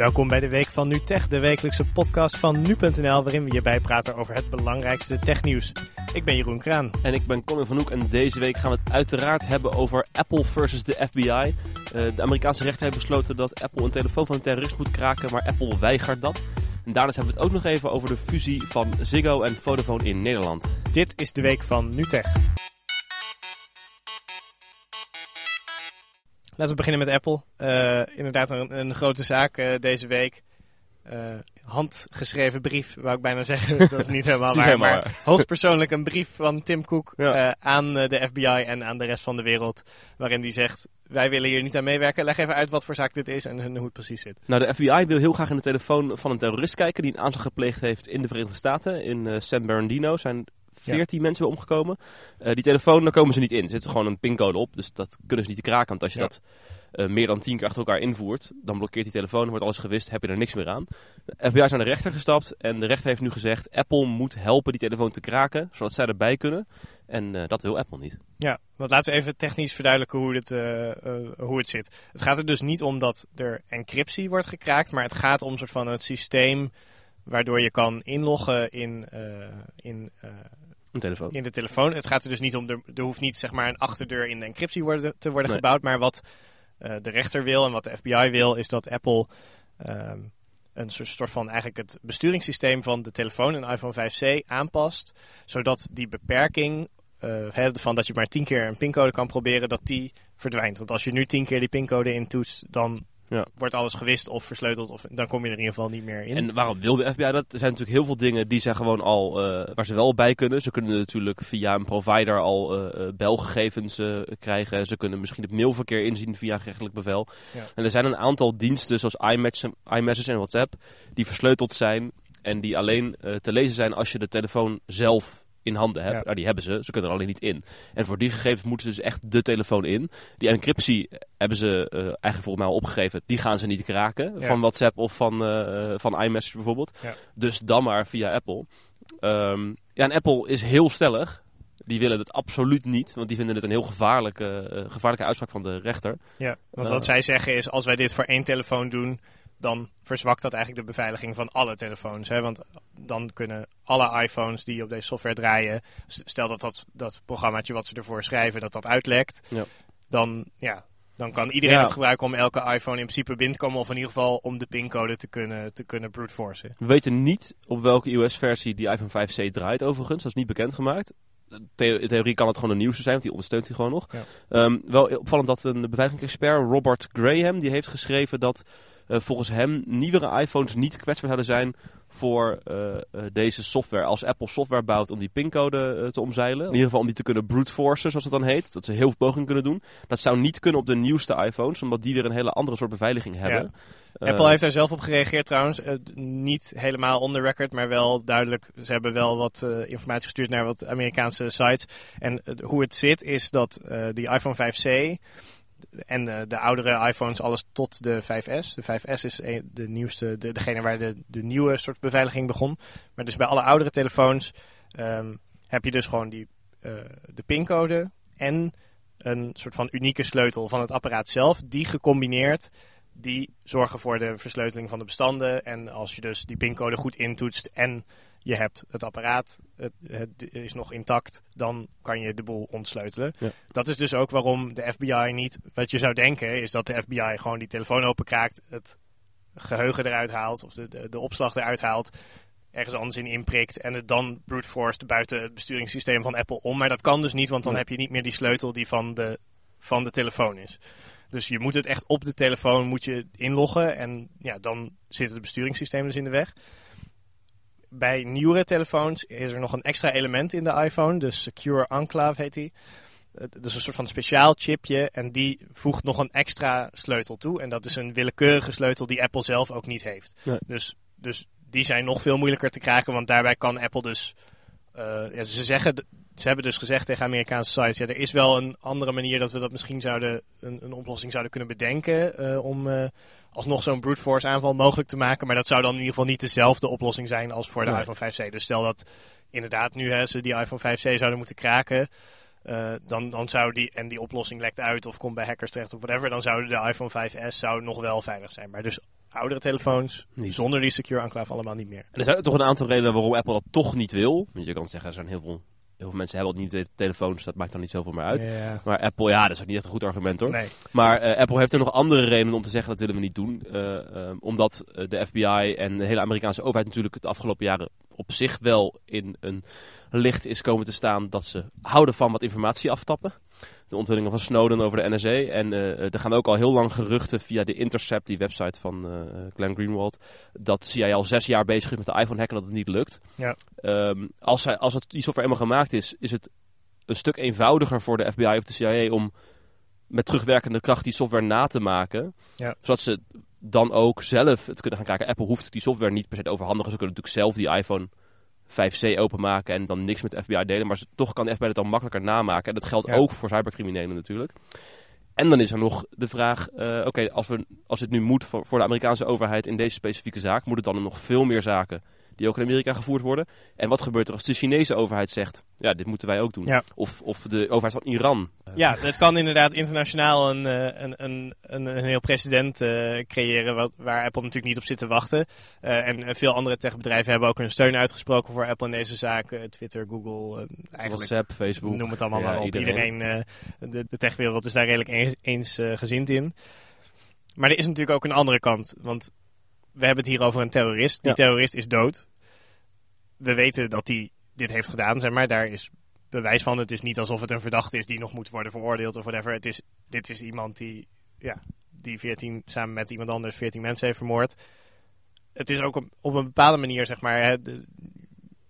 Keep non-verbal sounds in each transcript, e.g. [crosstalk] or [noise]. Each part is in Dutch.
Welkom bij de Week van NuTech, de wekelijkse podcast van nu.nl, waarin we je bijpraten over het belangrijkste technieuws. Ik ben Jeroen Kraan. En ik ben Colin van Hoek en deze week gaan we het uiteraard hebben over Apple versus de FBI. Uh, de Amerikaanse rechter heeft besloten dat Apple een telefoon van een terrorist moet kraken, maar Apple weigert dat. En daarnaast hebben we het ook nog even over de fusie van Ziggo en Vodafone in Nederland. Dit is de Week van NuTech. Laten we beginnen met Apple. Uh, inderdaad een, een, grote zaak uh, deze week. Uh, handgeschreven brief, wou ik bijna zeggen. [laughs] Dat is niet helemaal waar. Maar hoogstpersoonlijk een brief van Tim Cook ja. aan de FBI en aan de rest van de wereld. Waarin die zegt, wij willen hier niet aan meewerken. Leg even uit wat voor zaak dit is en hoe het precies zit. Nou, de FBI wil heel graag in de telefoon van een terrorist kijken die een aanslag gepleegd heeft in de Verenigde Staten. In San Bernardino zijn 14 ja. mensen omgekomen. Uh, die telefoon, daar komen ze niet in. Er zit gewoon een pincode op, dus dat kunnen ze niet te kraken. Want als je ja. dat uh, meer dan 10 keer achter elkaar invoert, dan blokkeert die telefoon, wordt alles gewist, heb je er niks meer aan. De FBI is naar de rechter gestapt en de rechter heeft nu gezegd, Apple moet helpen die telefoon te kraken, zodat zij erbij kunnen. En uh, dat wil Apple niet. Ja, want laten we even technisch verduidelijken hoe, dit, hoe het zit. Het gaat er dus niet om dat er encryptie wordt gekraakt, maar het gaat om een soort van het systeem waardoor je kan inloggen in, in een telefoon. In de telefoon. Het gaat er dus niet om, er, er hoeft niet zeg maar een achterdeur in de encryptie worden, te worden nee. gebouwd. Maar wat uh, de rechter wil en wat de FBI wil, is dat Apple uh, een soort van eigenlijk het besturingssysteem van de telefoon, een iPhone 5C, aanpast. Zodat die beperking uh, van dat je maar tien keer een pincode kan proberen, dat die verdwijnt. Want als je nu tien keer die pincode intoetst, dan ja. wordt alles gewist of versleuteld. Of, dan kom je er in ieder geval niet meer in. En waarom wil de FBI dat? Er zijn natuurlijk heel veel dingen die ze gewoon al, uh, waar ze wel bij kunnen. Ze kunnen natuurlijk via een provider al uh, belgegevens uh, krijgen. Ze kunnen misschien het mailverkeer inzien via een gerechtelijk bevel. Ja. En er zijn een aantal diensten zoals iMessage, iMessage en WhatsApp die versleuteld zijn. En die alleen te lezen zijn als je de telefoon zelf in handen hebben. Ja. Nou, die hebben ze, ze kunnen er alleen niet in. En voor die gegevens moeten ze dus echt de telefoon in. Die encryptie hebben ze uh, eigenlijk volgens mij al opgegeven. Die gaan ze niet kraken ja. van WhatsApp of van, uh, van iMessage bijvoorbeeld. Ja. Dus dan maar via Apple. Um, ja, en Apple is heel stellig. Die willen het absoluut niet, want die vinden het een heel gevaarlijke, uh, gevaarlijke uitspraak van de rechter. Ja, want wat zij zeggen is, als wij dit voor één telefoon doen, dan verzwakt dat eigenlijk de beveiliging van alle telefoons. Hè? Want dan kunnen alle iPhones die op deze software draaien, stel dat dat, dat programmaatje wat ze ervoor schrijven, dat dat uitlekt, ja. dan, ja, dan kan iedereen ja. het gebruiken om elke iPhone in principe binnen te komen, of in ieder geval om de pincode te kunnen, te kunnen brute forcen. We weten niet op welke iOS-versie die iPhone 5C draait overigens, dat is niet bekendgemaakt. In theorie kan het gewoon de nieuwste zijn, want die ondersteunt hij gewoon nog. Ja. Um, wel opvallend dat een beveiligingsexpert, Robert Graham, die heeft geschreven dat volgens hem nieuwere iPhones niet kwetsbaar zouden zijn voor uh, uh, deze software. Als Apple software bouwt om die pincode te omzeilen, in ieder geval om die te kunnen brute forcen, zoals het dan heet, dat ze heel veel pogingen kunnen doen. Dat zou niet kunnen op de nieuwste iPhones, omdat die weer een hele andere soort beveiliging hebben. Ja. Apple heeft daar zelf op gereageerd trouwens. Niet helemaal on the record, maar wel duidelijk. Ze hebben wel wat informatie gestuurd naar wat Amerikaanse sites. En hoe het zit is dat die iPhone 5C en de, de, oudere iPhones alles tot de 5S. De 5S is de nieuwste, de, degene waar de, de nieuwe soort beveiliging begon. Maar dus bij alle oudere telefoons um, heb je dus gewoon die, uh, de pincode en een soort van unieke sleutel van het apparaat zelf. Die gecombineerd, die zorgen voor de versleuteling van de bestanden. En als je dus die pincode goed intoetst en je hebt het apparaat, het, het, is nog intact, dan kan je de boel ontsleutelen. Ja. Dat is dus ook waarom de FBI niet, wat je zou denken, is dat de FBI gewoon die telefoon openkraakt, het geheugen eruit haalt, of de, de, de opslag eruit haalt, ergens anders in inprikt en het dan brute forced buiten het besturingssysteem van Apple om. Maar dat kan dus niet, want dan ja. heb je niet meer die sleutel die van de, van de telefoon is. Dus je moet het echt op de telefoon moet je inloggen en ja, dan zit het besturingssysteem dus in de weg bij nieuwere telefoons is er nog een extra element in de iPhone. De Secure Enclave heet die. Dus een soort van speciaal chipje. En die voegt nog een extra sleutel toe. En dat is een willekeurige sleutel die Apple zelf ook niet heeft. Nee. Dus, dus die zijn nog veel moeilijker te kraken. Want daarbij kan Apple dus... Uh, ja, ze zeggen ze hebben dus gezegd tegen Amerikaanse sites, ja, er is wel een andere manier dat we dat misschien zouden, een, een oplossing zouden kunnen bedenken uh, om uh, alsnog zo'n brute force aanval mogelijk te maken. Maar dat zou dan in ieder geval niet dezelfde oplossing zijn als voor de nee. iPhone 5C. Dus stel dat inderdaad nu hè, ze die iPhone 5C zouden moeten kraken, uh, dan, dan zou die, en die oplossing lekt uit of komt bij hackers terecht of whatever, dan zou de iPhone 5S zou nog wel veilig zijn. Maar dus oudere telefoons, Niet. zonder die secure enclave allemaal niet meer. En er zijn toch een aantal redenen waarom Apple dat toch niet wil. Want je kan zeggen, er zijn heel veel, heel veel mensen hebben al niet telefoons, dat maakt dan niet zoveel meer uit. Maar Apple, ja, dat is ook niet echt een goed argument hoor. Nee. Maar eh, Apple heeft er nog andere redenen om te zeggen dat willen we niet doen. Eh, eh, omdat eh, de FBI en de hele Amerikaanse overheid natuurlijk de afgelopen jaren op zich wel in een licht is komen te staan dat ze houden van wat informatie aftappen. De onthullingen van Snowden over de NSA. En eh, er gaan ook al heel lang geruchten via de Intercept, die website van eh Glenn Greenwald, dat CIA al zes jaar bezig is met de iPhone hacken en dat het niet lukt. Ja. Ehm, als, zij, als het, die software eenmaal gemaakt is, is het een stuk eenvoudiger voor de FBI of de CIA om met terugwerkende kracht die software na te maken. Ja. Zodat ze dan ook zelf het kunnen gaan kijken. Apple hoeft die software niet per se te overhandigen. Ze kunnen natuurlijk zelf die iPhone 5C openmaken en dan niks met de FBI delen. Maar ze- toch kan de FBI het dan makkelijker namaken. En dat geldt Ja. ook voor cybercriminelen natuurlijk. En dan is er nog de vraag, eh, oké, als als, als dit nu moet voor, voor de Amerikaanse overheid in deze specifieke zaak, moet het dan nog veel meer zaken die ook in Amerika gevoerd worden? En wat gebeurt er als de Chinese overheid zegt, ja, dit moeten wij ook doen? Ja. Of, of de overheid van Iran. Eh, Ja, het kan inderdaad internationaal een, eh, een, een, een, een heel precedent eh, creëren wat, waar Apple natuurlijk niet op zit te wachten. Eh, en veel andere techbedrijven hebben ook hun steun uitgesproken voor Apple in deze zaak. Twitter, Google, eigenlijk WhatsApp, Facebook. noem het allemaal Ja, maar op. iedereen. Iedereen, eh, de, de techwereld is daar redelijk eens, eensgezind in. Maar er is natuurlijk ook een andere kant. Want we hebben het hier over een terrorist. Die Ja. terrorist is dood. We weten dat hij dit heeft gedaan, zeg maar. Daar is bewijs van. Het is niet alsof het een verdachte is die nog moet worden veroordeeld of whatever. Het is, dit is iemand die, ja, die 14, samen met iemand anders 14 mensen heeft vermoord. Het is ook op, een bepaalde manier, zeg maar, hè, de,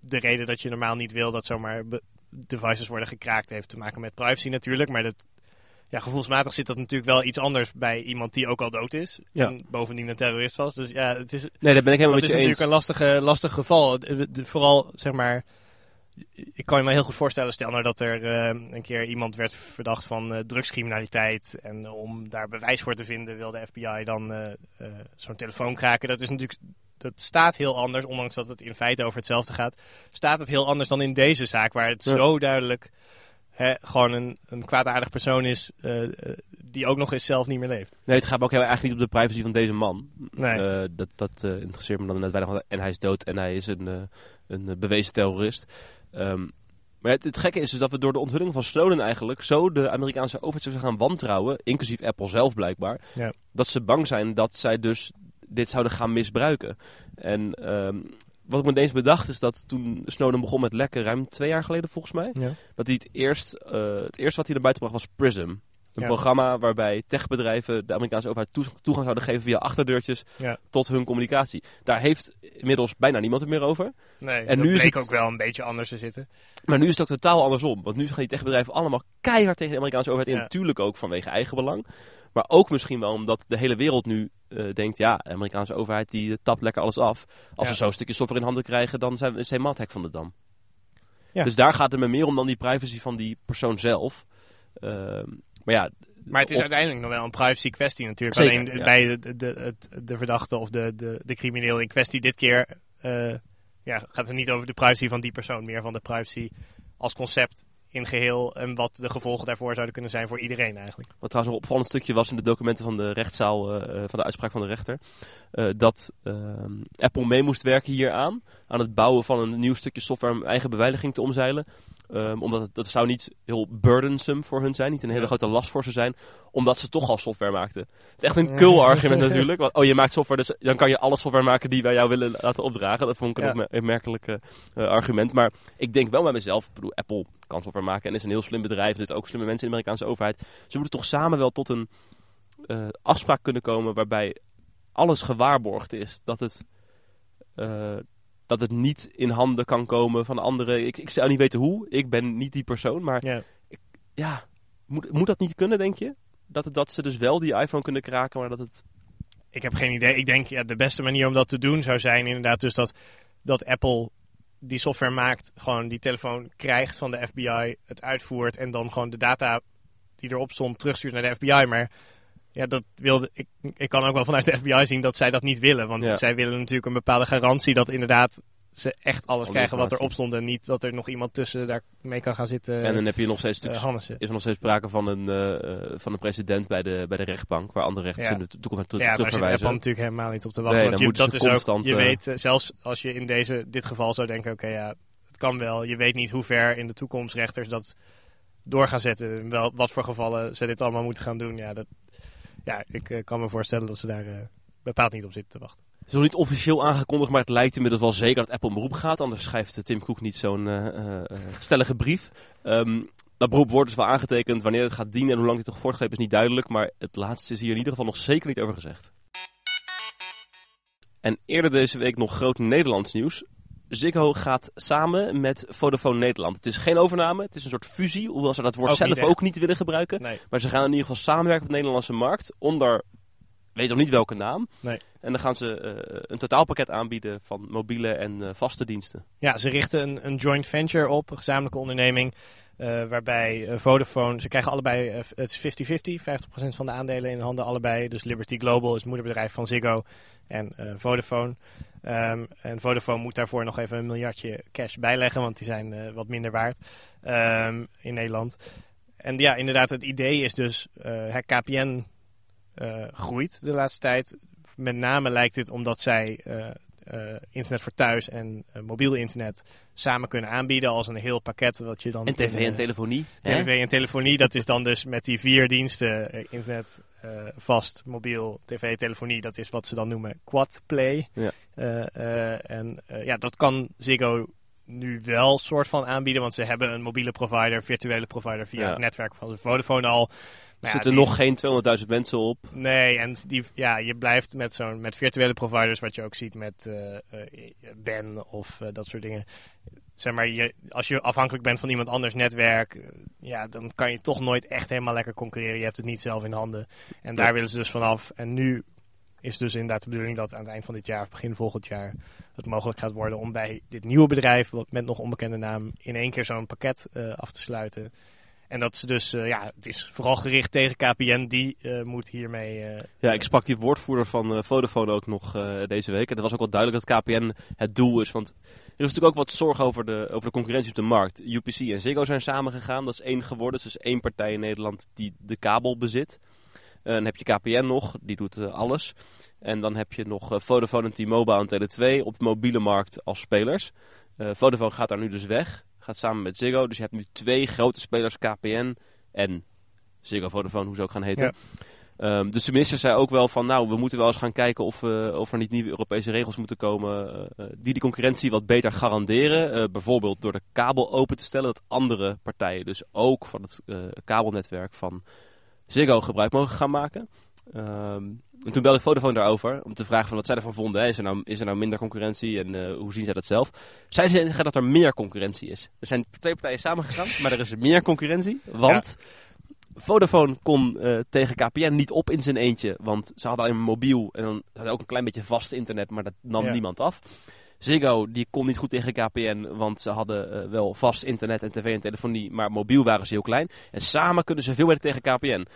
de reden dat je normaal niet wil dat zomaar devices worden gekraakt heeft te maken met privacy natuurlijk. Maar dat, ja, gevoelsmatig zit dat natuurlijk wel iets anders bij iemand die ook al dood is. Ja. En bovendien een terrorist was. Dus ja, het is, Nee, daar ben ik helemaal dat met is je natuurlijk eens. een lastige, lastig geval. Het- het- het- Vooral, zeg maar... Ik kan je me heel goed voorstellen, stel nou dat er eh, een keer iemand werd verdacht van eh, drugscriminaliteit. En om daar bewijs voor te vinden wil de FBI dan eh, zo'n telefoon kraken. Dat is natuurlijk... Dat staat heel anders, ondanks dat het in feite over hetzelfde gaat. Staat het heel anders dan in deze zaak, waar het Ja. zo duidelijk hè, gewoon een, een kwaadaardig persoon is. eh, eh, die ook nog eens zelf niet meer leeft. Nee, het gaat me ook heel eigenlijk niet op de privacy van deze man. Nee. Eh, dat dat interesseert me dan net weinig. En hij is dood en hij is een, een bewezen terrorist. Ehm, maar het, het gekke is dus dat we door de onthulling van Snowden eigenlijk zo de Amerikaanse overheid zou gaan wantrouwen, inclusief Apple zelf blijkbaar, Ja. dat ze bang zijn dat zij dus dit zouden gaan misbruiken. En ehm, wat ik me ineens bedacht is dat toen Snowden begon met lekken, ruim twee jaar geleden volgens mij, Ja. dat hij het eerst, eh, het eerste wat hij naar buiten bracht was Prism. Een Ja. programma waarbij techbedrijven de Amerikaanse overheid toegang zouden geven via achterdeurtjes Ja. tot hun communicatie. Daar heeft inmiddels bijna niemand het meer over. Nee, En en nu nu is bleek het- ook wel een beetje anders te zitten. Maar nu is het ook totaal andersom. Want nu gaan die techbedrijven allemaal keihard tegen de Amerikaanse overheid in. Natuurlijk ook vanwege eigen belang. Maar ook misschien wel omdat de hele wereld nu eh, denkt... ja, de Amerikaanse overheid die eh, tapt lekker alles af. Als Ja. ze zo'n stukje software in handen krijgen... dan zijn we is helemaal het hek van de dam. Ja. Dus daar gaat het me meer om dan die privacy van die persoon zelf. Ehm, maar ja... Maar het is op- uiteindelijk nog wel een privacy kwestie natuurlijk. Zeker, Alleen ja. bij de, de, de verdachte of de, de, de crimineel in kwestie dit keer eh, ja, gaat het niet over de privacy van die persoon, meer van de privacy als concept in geheel en wat de gevolgen daarvoor zouden kunnen zijn voor iedereen eigenlijk. Wat trouwens een opvallend stukje was in de documenten van de rechtszaal, eh, eh, van de uitspraak van de rechter. eh, dat ehm, Apple mee moest werken hieraan. Aan het bouwen van een nieuw stukje software om eigen beveiliging te omzeilen. Ehm, omdat het, dat zou niet heel burdensome voor hun zijn. Niet een hele grote last voor ze zijn. Omdat ze toch al software maakten. Het is echt een kul argument [laughs] natuurlijk. Want, oh, je maakt software, dus dan kan je alle software maken die wij jou willen laten opdragen. Dat vond ik een opmerkelijk eh, argument. Maar ik denk wel bij mezelf. Ik bedoel, Apple kan software maken en is een heel slim bedrijf. Er zitten ook slimme mensen in de Amerikaanse overheid. Ze moeten toch samen wel tot een eh, afspraak kunnen komen waarbij alles gewaarborgd is. Dat het, eh, dat het niet in handen kan komen van anderen. Ik, ik zou niet weten hoe. Ik ben niet die persoon. Maar Ja. ja, moet, moet dat niet kunnen, denk je? Dat, het, dat ze dus wel die iPhone kunnen kraken, maar dat het... Ik heb geen idee. Ik denk ja, de beste manier om dat te doen zou zijn inderdaad dus dat, dat Apple die software maakt, gewoon die telefoon krijgt van de FBI, het uitvoert en dan gewoon de data die erop stond terugstuurt naar de FBI. Maar ja, dat wilde ik. Ik kan ook wel vanuit de FBI zien dat zij dat niet willen, want Ja. zij willen natuurlijk een bepaalde garantie dat inderdaad ze echt alles Alle krijgen wat erop stond. En niet dat er nog iemand tussen daar mee kan gaan zitten. en dan heb je nog steeds Hannessen. is er nog steeds sprake van een, eh, eh, van een president bij de, bij de rechtbank, waar andere rechters Ja. in de toekomst naartoe Ja, daar zit. Apple natuurlijk helemaal niet op te wachten. Nee, want je, dat is constant, ook, je weet, zelfs als je in deze, dit geval zou denken, oké ja, het kan wel. Je weet niet hoe ver in de toekomst rechters dat door gaan zetten. En Wel, wat voor gevallen ze dit allemaal moeten gaan doen. Ja, dat, ja ik eh, kan me voorstellen dat ze daar eh, bepaald niet op zitten te wachten. Het is nog niet officieel aangekondigd, maar het lijkt inmiddels wel zeker dat Apple een beroep gaat. Anders schrijft eh, Tim Cook niet zo'n stellige brief. Ehm, dat beroep wordt dus wel aangetekend. Wanneer het gaat dienen en hoe lang dit toch voortgelepen is niet duidelijk. Maar het laatste is hier in ieder geval nog zeker niet over gezegd. En eerder deze week nog groot Nederlands nieuws. Ziggo gaat samen met Vodafone Nederland. Het is geen overname, het is een soort fusie. Hoewel ze dat woord Ook zelf ook niet willen gebruiken. Nee. Maar ze gaan in ieder geval samenwerken op de Nederlandse markt. Onder, weet nog niet welke naam. Nee. En dan gaan ze eh, een totaalpakket aanbieden van mobiele en eh, vaste diensten. Ja, ze richten een, een joint venture op, een gezamenlijke onderneming. eh, waarbij Vodafone, ze krijgen allebei, het is 50-50, 50%, van de aandelen in handen allebei. Dus Liberty Global is het moederbedrijf van Ziggo en Vodafone. Ehm, en Vodafone moet daarvoor nog even een miljardje cash bijleggen, want die zijn wat minder waard ehm, in Nederland. En ja, inderdaad, het idee is dus, KPN groeit de laatste tijd. Met name lijkt dit omdat zij eh, eh, internet voor thuis en eh, mobiel internet samen kunnen aanbieden als een heel pakket. Wat je dan En tv in, en telefonie. hè? TV en telefonie, dat is dan dus met die vier diensten, internet, vast, mobiel, tv, telefonie, dat is wat ze dan noemen quad play. Ja. En ja, dat kan Ziggo nu wel soort van aanbieden, want ze hebben een mobiele provider, virtuele provider via Ja. het netwerk van Vodafone al. Er ja, zitten die- nog geen 200.000 mensen op. Nee, en die, ja, je blijft met zo'n met virtuele providers, wat je ook ziet met eh, eh, Ben of eh, dat soort dingen. Zeg maar, je, als je afhankelijk bent van iemand anders netwerk, ja, dan kan je toch nooit echt helemaal lekker concurreren. Je hebt het niet zelf in handen. En daar Ja. willen ze dus vanaf. En nu is dus inderdaad de bedoeling dat aan het eind van dit jaar of begin volgend jaar het mogelijk gaat worden om bij dit nieuwe bedrijf, wat met nog onbekende naam, in één keer zo'n pakket af te sluiten. En dat ze dus, eh, ja, het is vooral gericht tegen KPN, die eh, moet hiermee. eh, Ja, ik sprak die woordvoerder van Vodafone ook nog deze week. En het was ook wel duidelijk dat KPN het doel is. Want er is natuurlijk ook wat zorg over de, over de concurrentie op de markt. UPC en Ziggo zijn samengegaan. Dat is één geworden. Dus één partij in Nederland die de kabel bezit. En dan heb je KPN nog, die doet alles. En dan heb je nog Vodafone en T-Mobile en Tele2 op de mobiele markt als spelers. Vodafone gaat daar nu dus weg. Gaat samen met Ziggo. Dus je hebt nu twee grote spelers, KPN en Ziggo Vodafone, hoe ze ook gaan heten. Ja. Ehm, dus de minister zei ook wel van, nou, we moeten wel eens gaan kijken of, eh, of er niet nieuwe Europese regels moeten komen eh, eh, die die concurrentie wat beter garanderen. Bijvoorbeeld door de kabel open te stellen, dat andere partijen dus ook van het kabelnetwerk van Ziggo gebruik mogen gaan maken. Ehm, en toen belde ik Vodafone daarover om te vragen van wat zij ervan vonden. Hè. Is, er nou, is er nou minder concurrentie en eh, hoe zien zij dat zelf? Zij zeggen dat er meer concurrentie is. Er zijn twee partijen samengegaan, maar er is meer concurrentie. Want Vodafone kon eh, tegen KPN niet op in zijn eentje. Want ze hadden alleen mobiel en dan ze hadden ook een klein beetje vast internet, maar dat nam Ja. niemand af. Ziggo die kon niet goed tegen KPN, want ze hadden eh, wel vast internet en tv en telefonie, maar mobiel waren ze heel klein. En samen kunnen ze veel beter tegen KPN.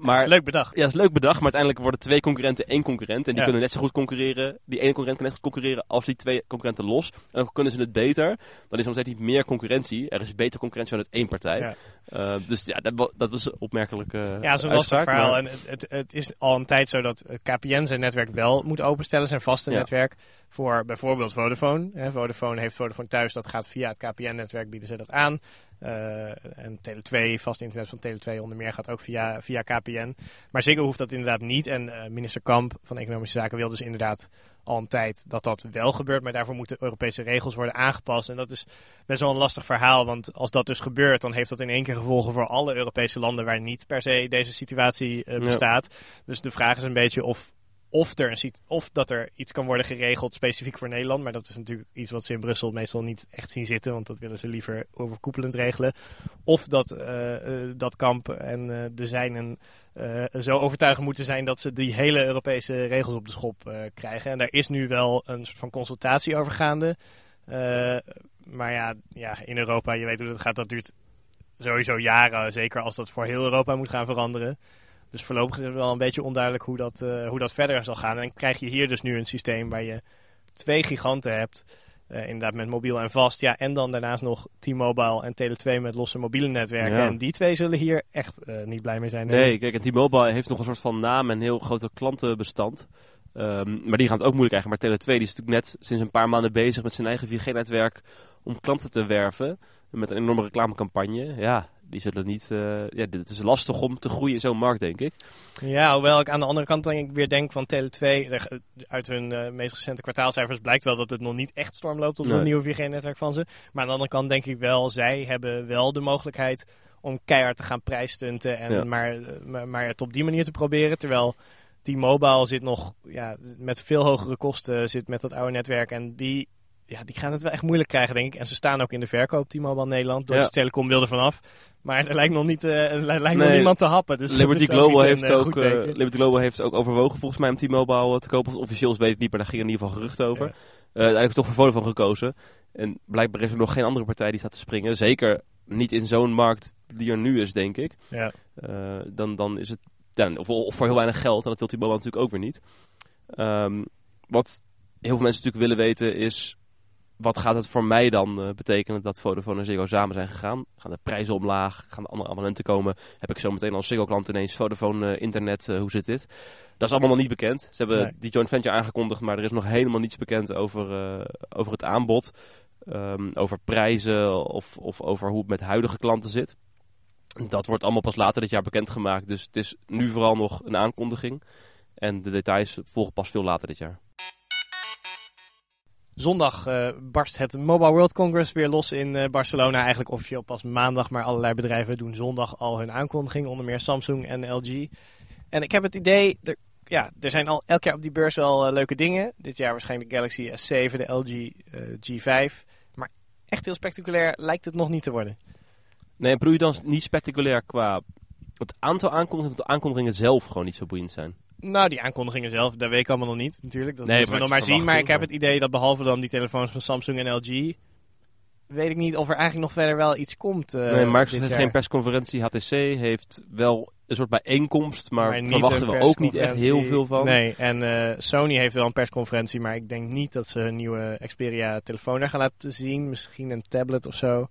Dat Maar is leuk bedacht. ja, dat is leuk bedacht, maar uiteindelijk worden twee concurrenten één concurrent. En die Ja. kunnen net zo goed concurreren. Die ene concurrent kan net zo goed concurreren als die twee concurrenten los. En dan kunnen ze het beter. Dan is er nog steeds niet meer concurrentie. Er is beter concurrentie vanuit één partij. Ja. Eh, dus ja, dat, dat was opmerkelijk Ja, het is een lastig verhaal. maar- En het, het, het is al een tijd zo dat eh, KPN zijn netwerk wel moet openstellen, zijn vaste Ja. netwerk, voor bijvoorbeeld Vodafone. Hè, Vodafone heeft Vodafone thuis, dat gaat via het KPN-netwerk, bieden ze dat aan. Eh, en Tele2, vast internet van Tele2 onder meer, gaat ook via, via KPN. Maar Ziggo hoeft dat inderdaad niet. En eh, minister Kamp van Economische Zaken wil dus inderdaad al een tijd dat dat wel gebeurt. Maar daarvoor moeten Europese regels worden aangepast. En dat is best wel een lastig verhaal. Want als dat dus gebeurt, dan heeft dat in één keer gevolgen voor alle Europese landen waar niet per se deze situatie eh, Ja. bestaat. Dus de vraag is een beetje of, of, of dat er iets kan worden geregeld specifiek voor Nederland. Maar dat is natuurlijk iets wat ze in Brussel meestal niet echt zien zitten. Want dat willen ze liever overkoepelend regelen. Of dat, eh, eh, dat Kamp en eh, de zijnen zo overtuigend moeten zijn dat ze die hele Europese regels op de schop krijgen. En daar is nu wel een soort van consultatie over gaande. Maar ja, ja, in Europa, je weet hoe dat gaat, dat duurt sowieso jaren. Zeker als dat voor heel Europa moet gaan veranderen. Dus voorlopig is het wel een beetje onduidelijk hoe dat, eh, hoe dat verder zal gaan. En dan krijg je hier dus nu een systeem waar je twee giganten hebt. Uh, inderdaad met mobiel en vast. Ja, en dan daarnaast nog T-Mobile en Tele2 met losse mobiele netwerken. Ja. En die twee zullen hier echt uh, niet blij mee zijn. Nee, kijk, en T-Mobile heeft nog een soort van naam en heel grote klantenbestand. Um, maar die gaan het ook moeilijk krijgen. Maar Tele2 die is natuurlijk net sinds een paar maanden bezig met zijn eigen 4G-netwerk om klanten te werven. Met een enorme reclamecampagne. Ja, die zullen niet. Uh, ja, het is lastig om te groeien in zo'n markt, denk ik. Ja, hoewel ik aan de andere kant dan ik weer denk van Tele2, uit hun uh, meest recente kwartaalcijfers blijkt wel dat het nog niet echt storm loopt op nee. het nieuwe 4G-netwerk van ze. Maar aan de andere kant denk ik wel, zij hebben wel de mogelijkheid om keihard te gaan prijsstunten en ja. maar, maar, maar het op die manier te proberen. Terwijl T-Mobile zit nog ja, met veel hogere kosten, zit met dat oude netwerk en die ja, die gaan het wel echt moeilijk krijgen, denk ik. En ze staan ook in de verkoop, T-Mobile Nederland. Deutsche ja. Telekom wil er vanaf. Maar er lijkt nog, niet, uh, er lijkt nee. nog niemand te happen. Dus Liberty, Global heeft een, ook, uh, Liberty Global heeft ook overwogen volgens mij om T-Mobile te kopen. Of officieel weet ik niet, maar daar ging in ieder geval gerucht over. Ja. Uh, uiteindelijk toch voor Vodafone gekozen. En blijkbaar is er nog geen andere partij die staat te springen. Zeker niet in zo'n markt die er nu is, denk ik. Ja. dan, dan is het... Ja, of, of, voor heel weinig geld. En dat wil T-Mobile natuurlijk ook weer niet. Um, wat heel veel mensen natuurlijk willen weten is wat gaat het voor mij dan uh, betekenen dat Vodafone en Ziggo samen zijn gegaan? Gaan de prijzen omlaag? Gaan de andere abonnementen komen? Heb ik zo meteen als Ziggo-klant ineens Vodafone uh, internet? Uh, hoe zit dit? Dat is allemaal nog niet bekend. Ze hebben nee. die joint venture aangekondigd, maar er is nog helemaal niets bekend over, over het aanbod. Um, over prijzen of, of over hoe het met huidige klanten zit. Dat wordt allemaal pas later dit jaar bekendgemaakt. Dus het is nu vooral nog een aankondiging. En de details volgen pas veel later dit jaar. Zondag uh, barst het Mobile World Congress weer los in uh, Barcelona. Eigenlijk officieel pas maandag, maar allerlei bedrijven doen zondag al hun aankondiging. Onder meer Samsung en LG. En ik heb het idee, er, ja, er zijn al elk jaar op die beurs wel uh, leuke dingen. Dit jaar waarschijnlijk de Galaxy S7, de LG G5. Maar echt heel spectaculair lijkt het nog niet te worden. Nee, bedoel je dan niet spectaculair qua het aantal aankondigingen, dat de aankondigingen zelf gewoon niet zo boeiend zijn? Nou, die aankondigingen zelf, dat weet ik allemaal nog niet natuurlijk. Dat nee, moeten we nog maar zien. Maar ik heb het idee dat behalve dan die telefoons van Samsung en LG... weet ik niet of er eigenlijk nog verder wel iets komt uh, Nee, Microsoft heeft geen persconferentie. HTC heeft wel een soort bijeenkomst, maar, maar verwachten we ook niet echt heel veel van. Nee, en uh, Sony heeft wel een persconferentie, maar ik denk niet dat ze hun nieuwe Xperia telefoon daar gaan laten zien. Misschien een tablet of zo.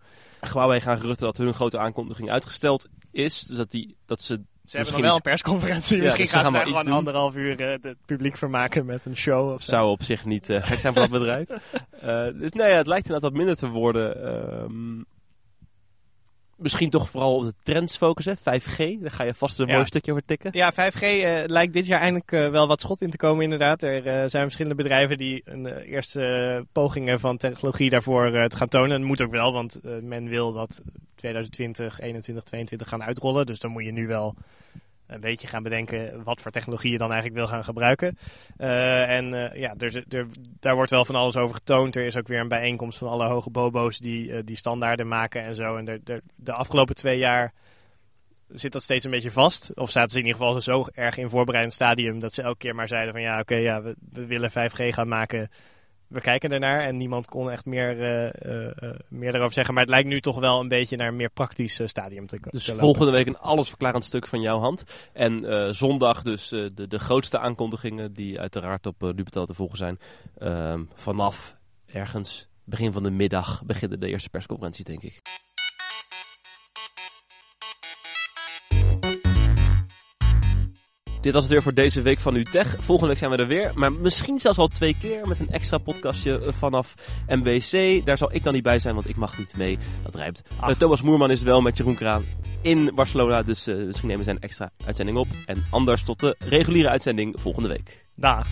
Huawei gaan geruchten dat hun grote aankondiging uitgesteld is. Dus dat, die, dat ze ze hebben nog wel een persconferentie. Ja, Misschien dus gaan ze daar gewoon doen. anderhalf uur uh, het publiek vermaken met een show. Of zo. Zou op zich niet uh, gek zijn voor dat bedrijf. uh, [laughs] dus nee, ja, het lijkt inderdaad wat minder te worden. Um, misschien toch vooral op de trends focussen. 5G, daar ga je vast een ja. mooi stukje over tikken. Ja, 5G lijkt dit jaar eindelijk wel wat schot in te komen inderdaad. Er zijn verschillende bedrijven die een eerste pogingen van technologie daarvoor te gaan tonen. En dat moet ook wel, want men wil dat 2020, 21, 22 gaan uitrollen. Dus dan moet je nu wel een beetje gaan bedenken wat voor technologie je dan eigenlijk wil gaan gebruiken. Uh, en uh, ja, er, er, daar wordt wel van alles over getoond. Er is ook weer een bijeenkomst van alle hoge bobo's die, uh, die standaarden maken en zo. En de, de, afgelopen twee jaar zit dat steeds een beetje vast. Of zaten ze in ieder geval zo erg in voorbereidend stadium dat ze elke keer maar zeiden van ja, oké, ja, we willen 5G gaan maken we kijken ernaar en niemand kon echt meer, uh, uh, uh, meer daarover zeggen. Maar het lijkt nu toch wel een beetje naar een meer praktisch stadium te komen. Dus volgende week een allesverklarend stuk van jouw hand. En zondag dus de, de grootste aankondigingen die uiteraard op Betaald te volgen zijn. Ehm, vanaf ergens begin van de middag beginnen de eerste persconferenties, denk ik. Dit was het weer voor deze week van UTech. Volgende week zijn we er weer. Maar misschien zelfs al twee keer met een extra podcastje vanaf MWC. Daar zal ik dan niet bij zijn, want ik mag niet mee. Dat rijmt. Uh, Thomas Moerman is wel met Jeroen Kraan in Barcelona. Dus uh, misschien nemen we zijn extra uitzending op. En anders tot de reguliere uitzending volgende week. Dag.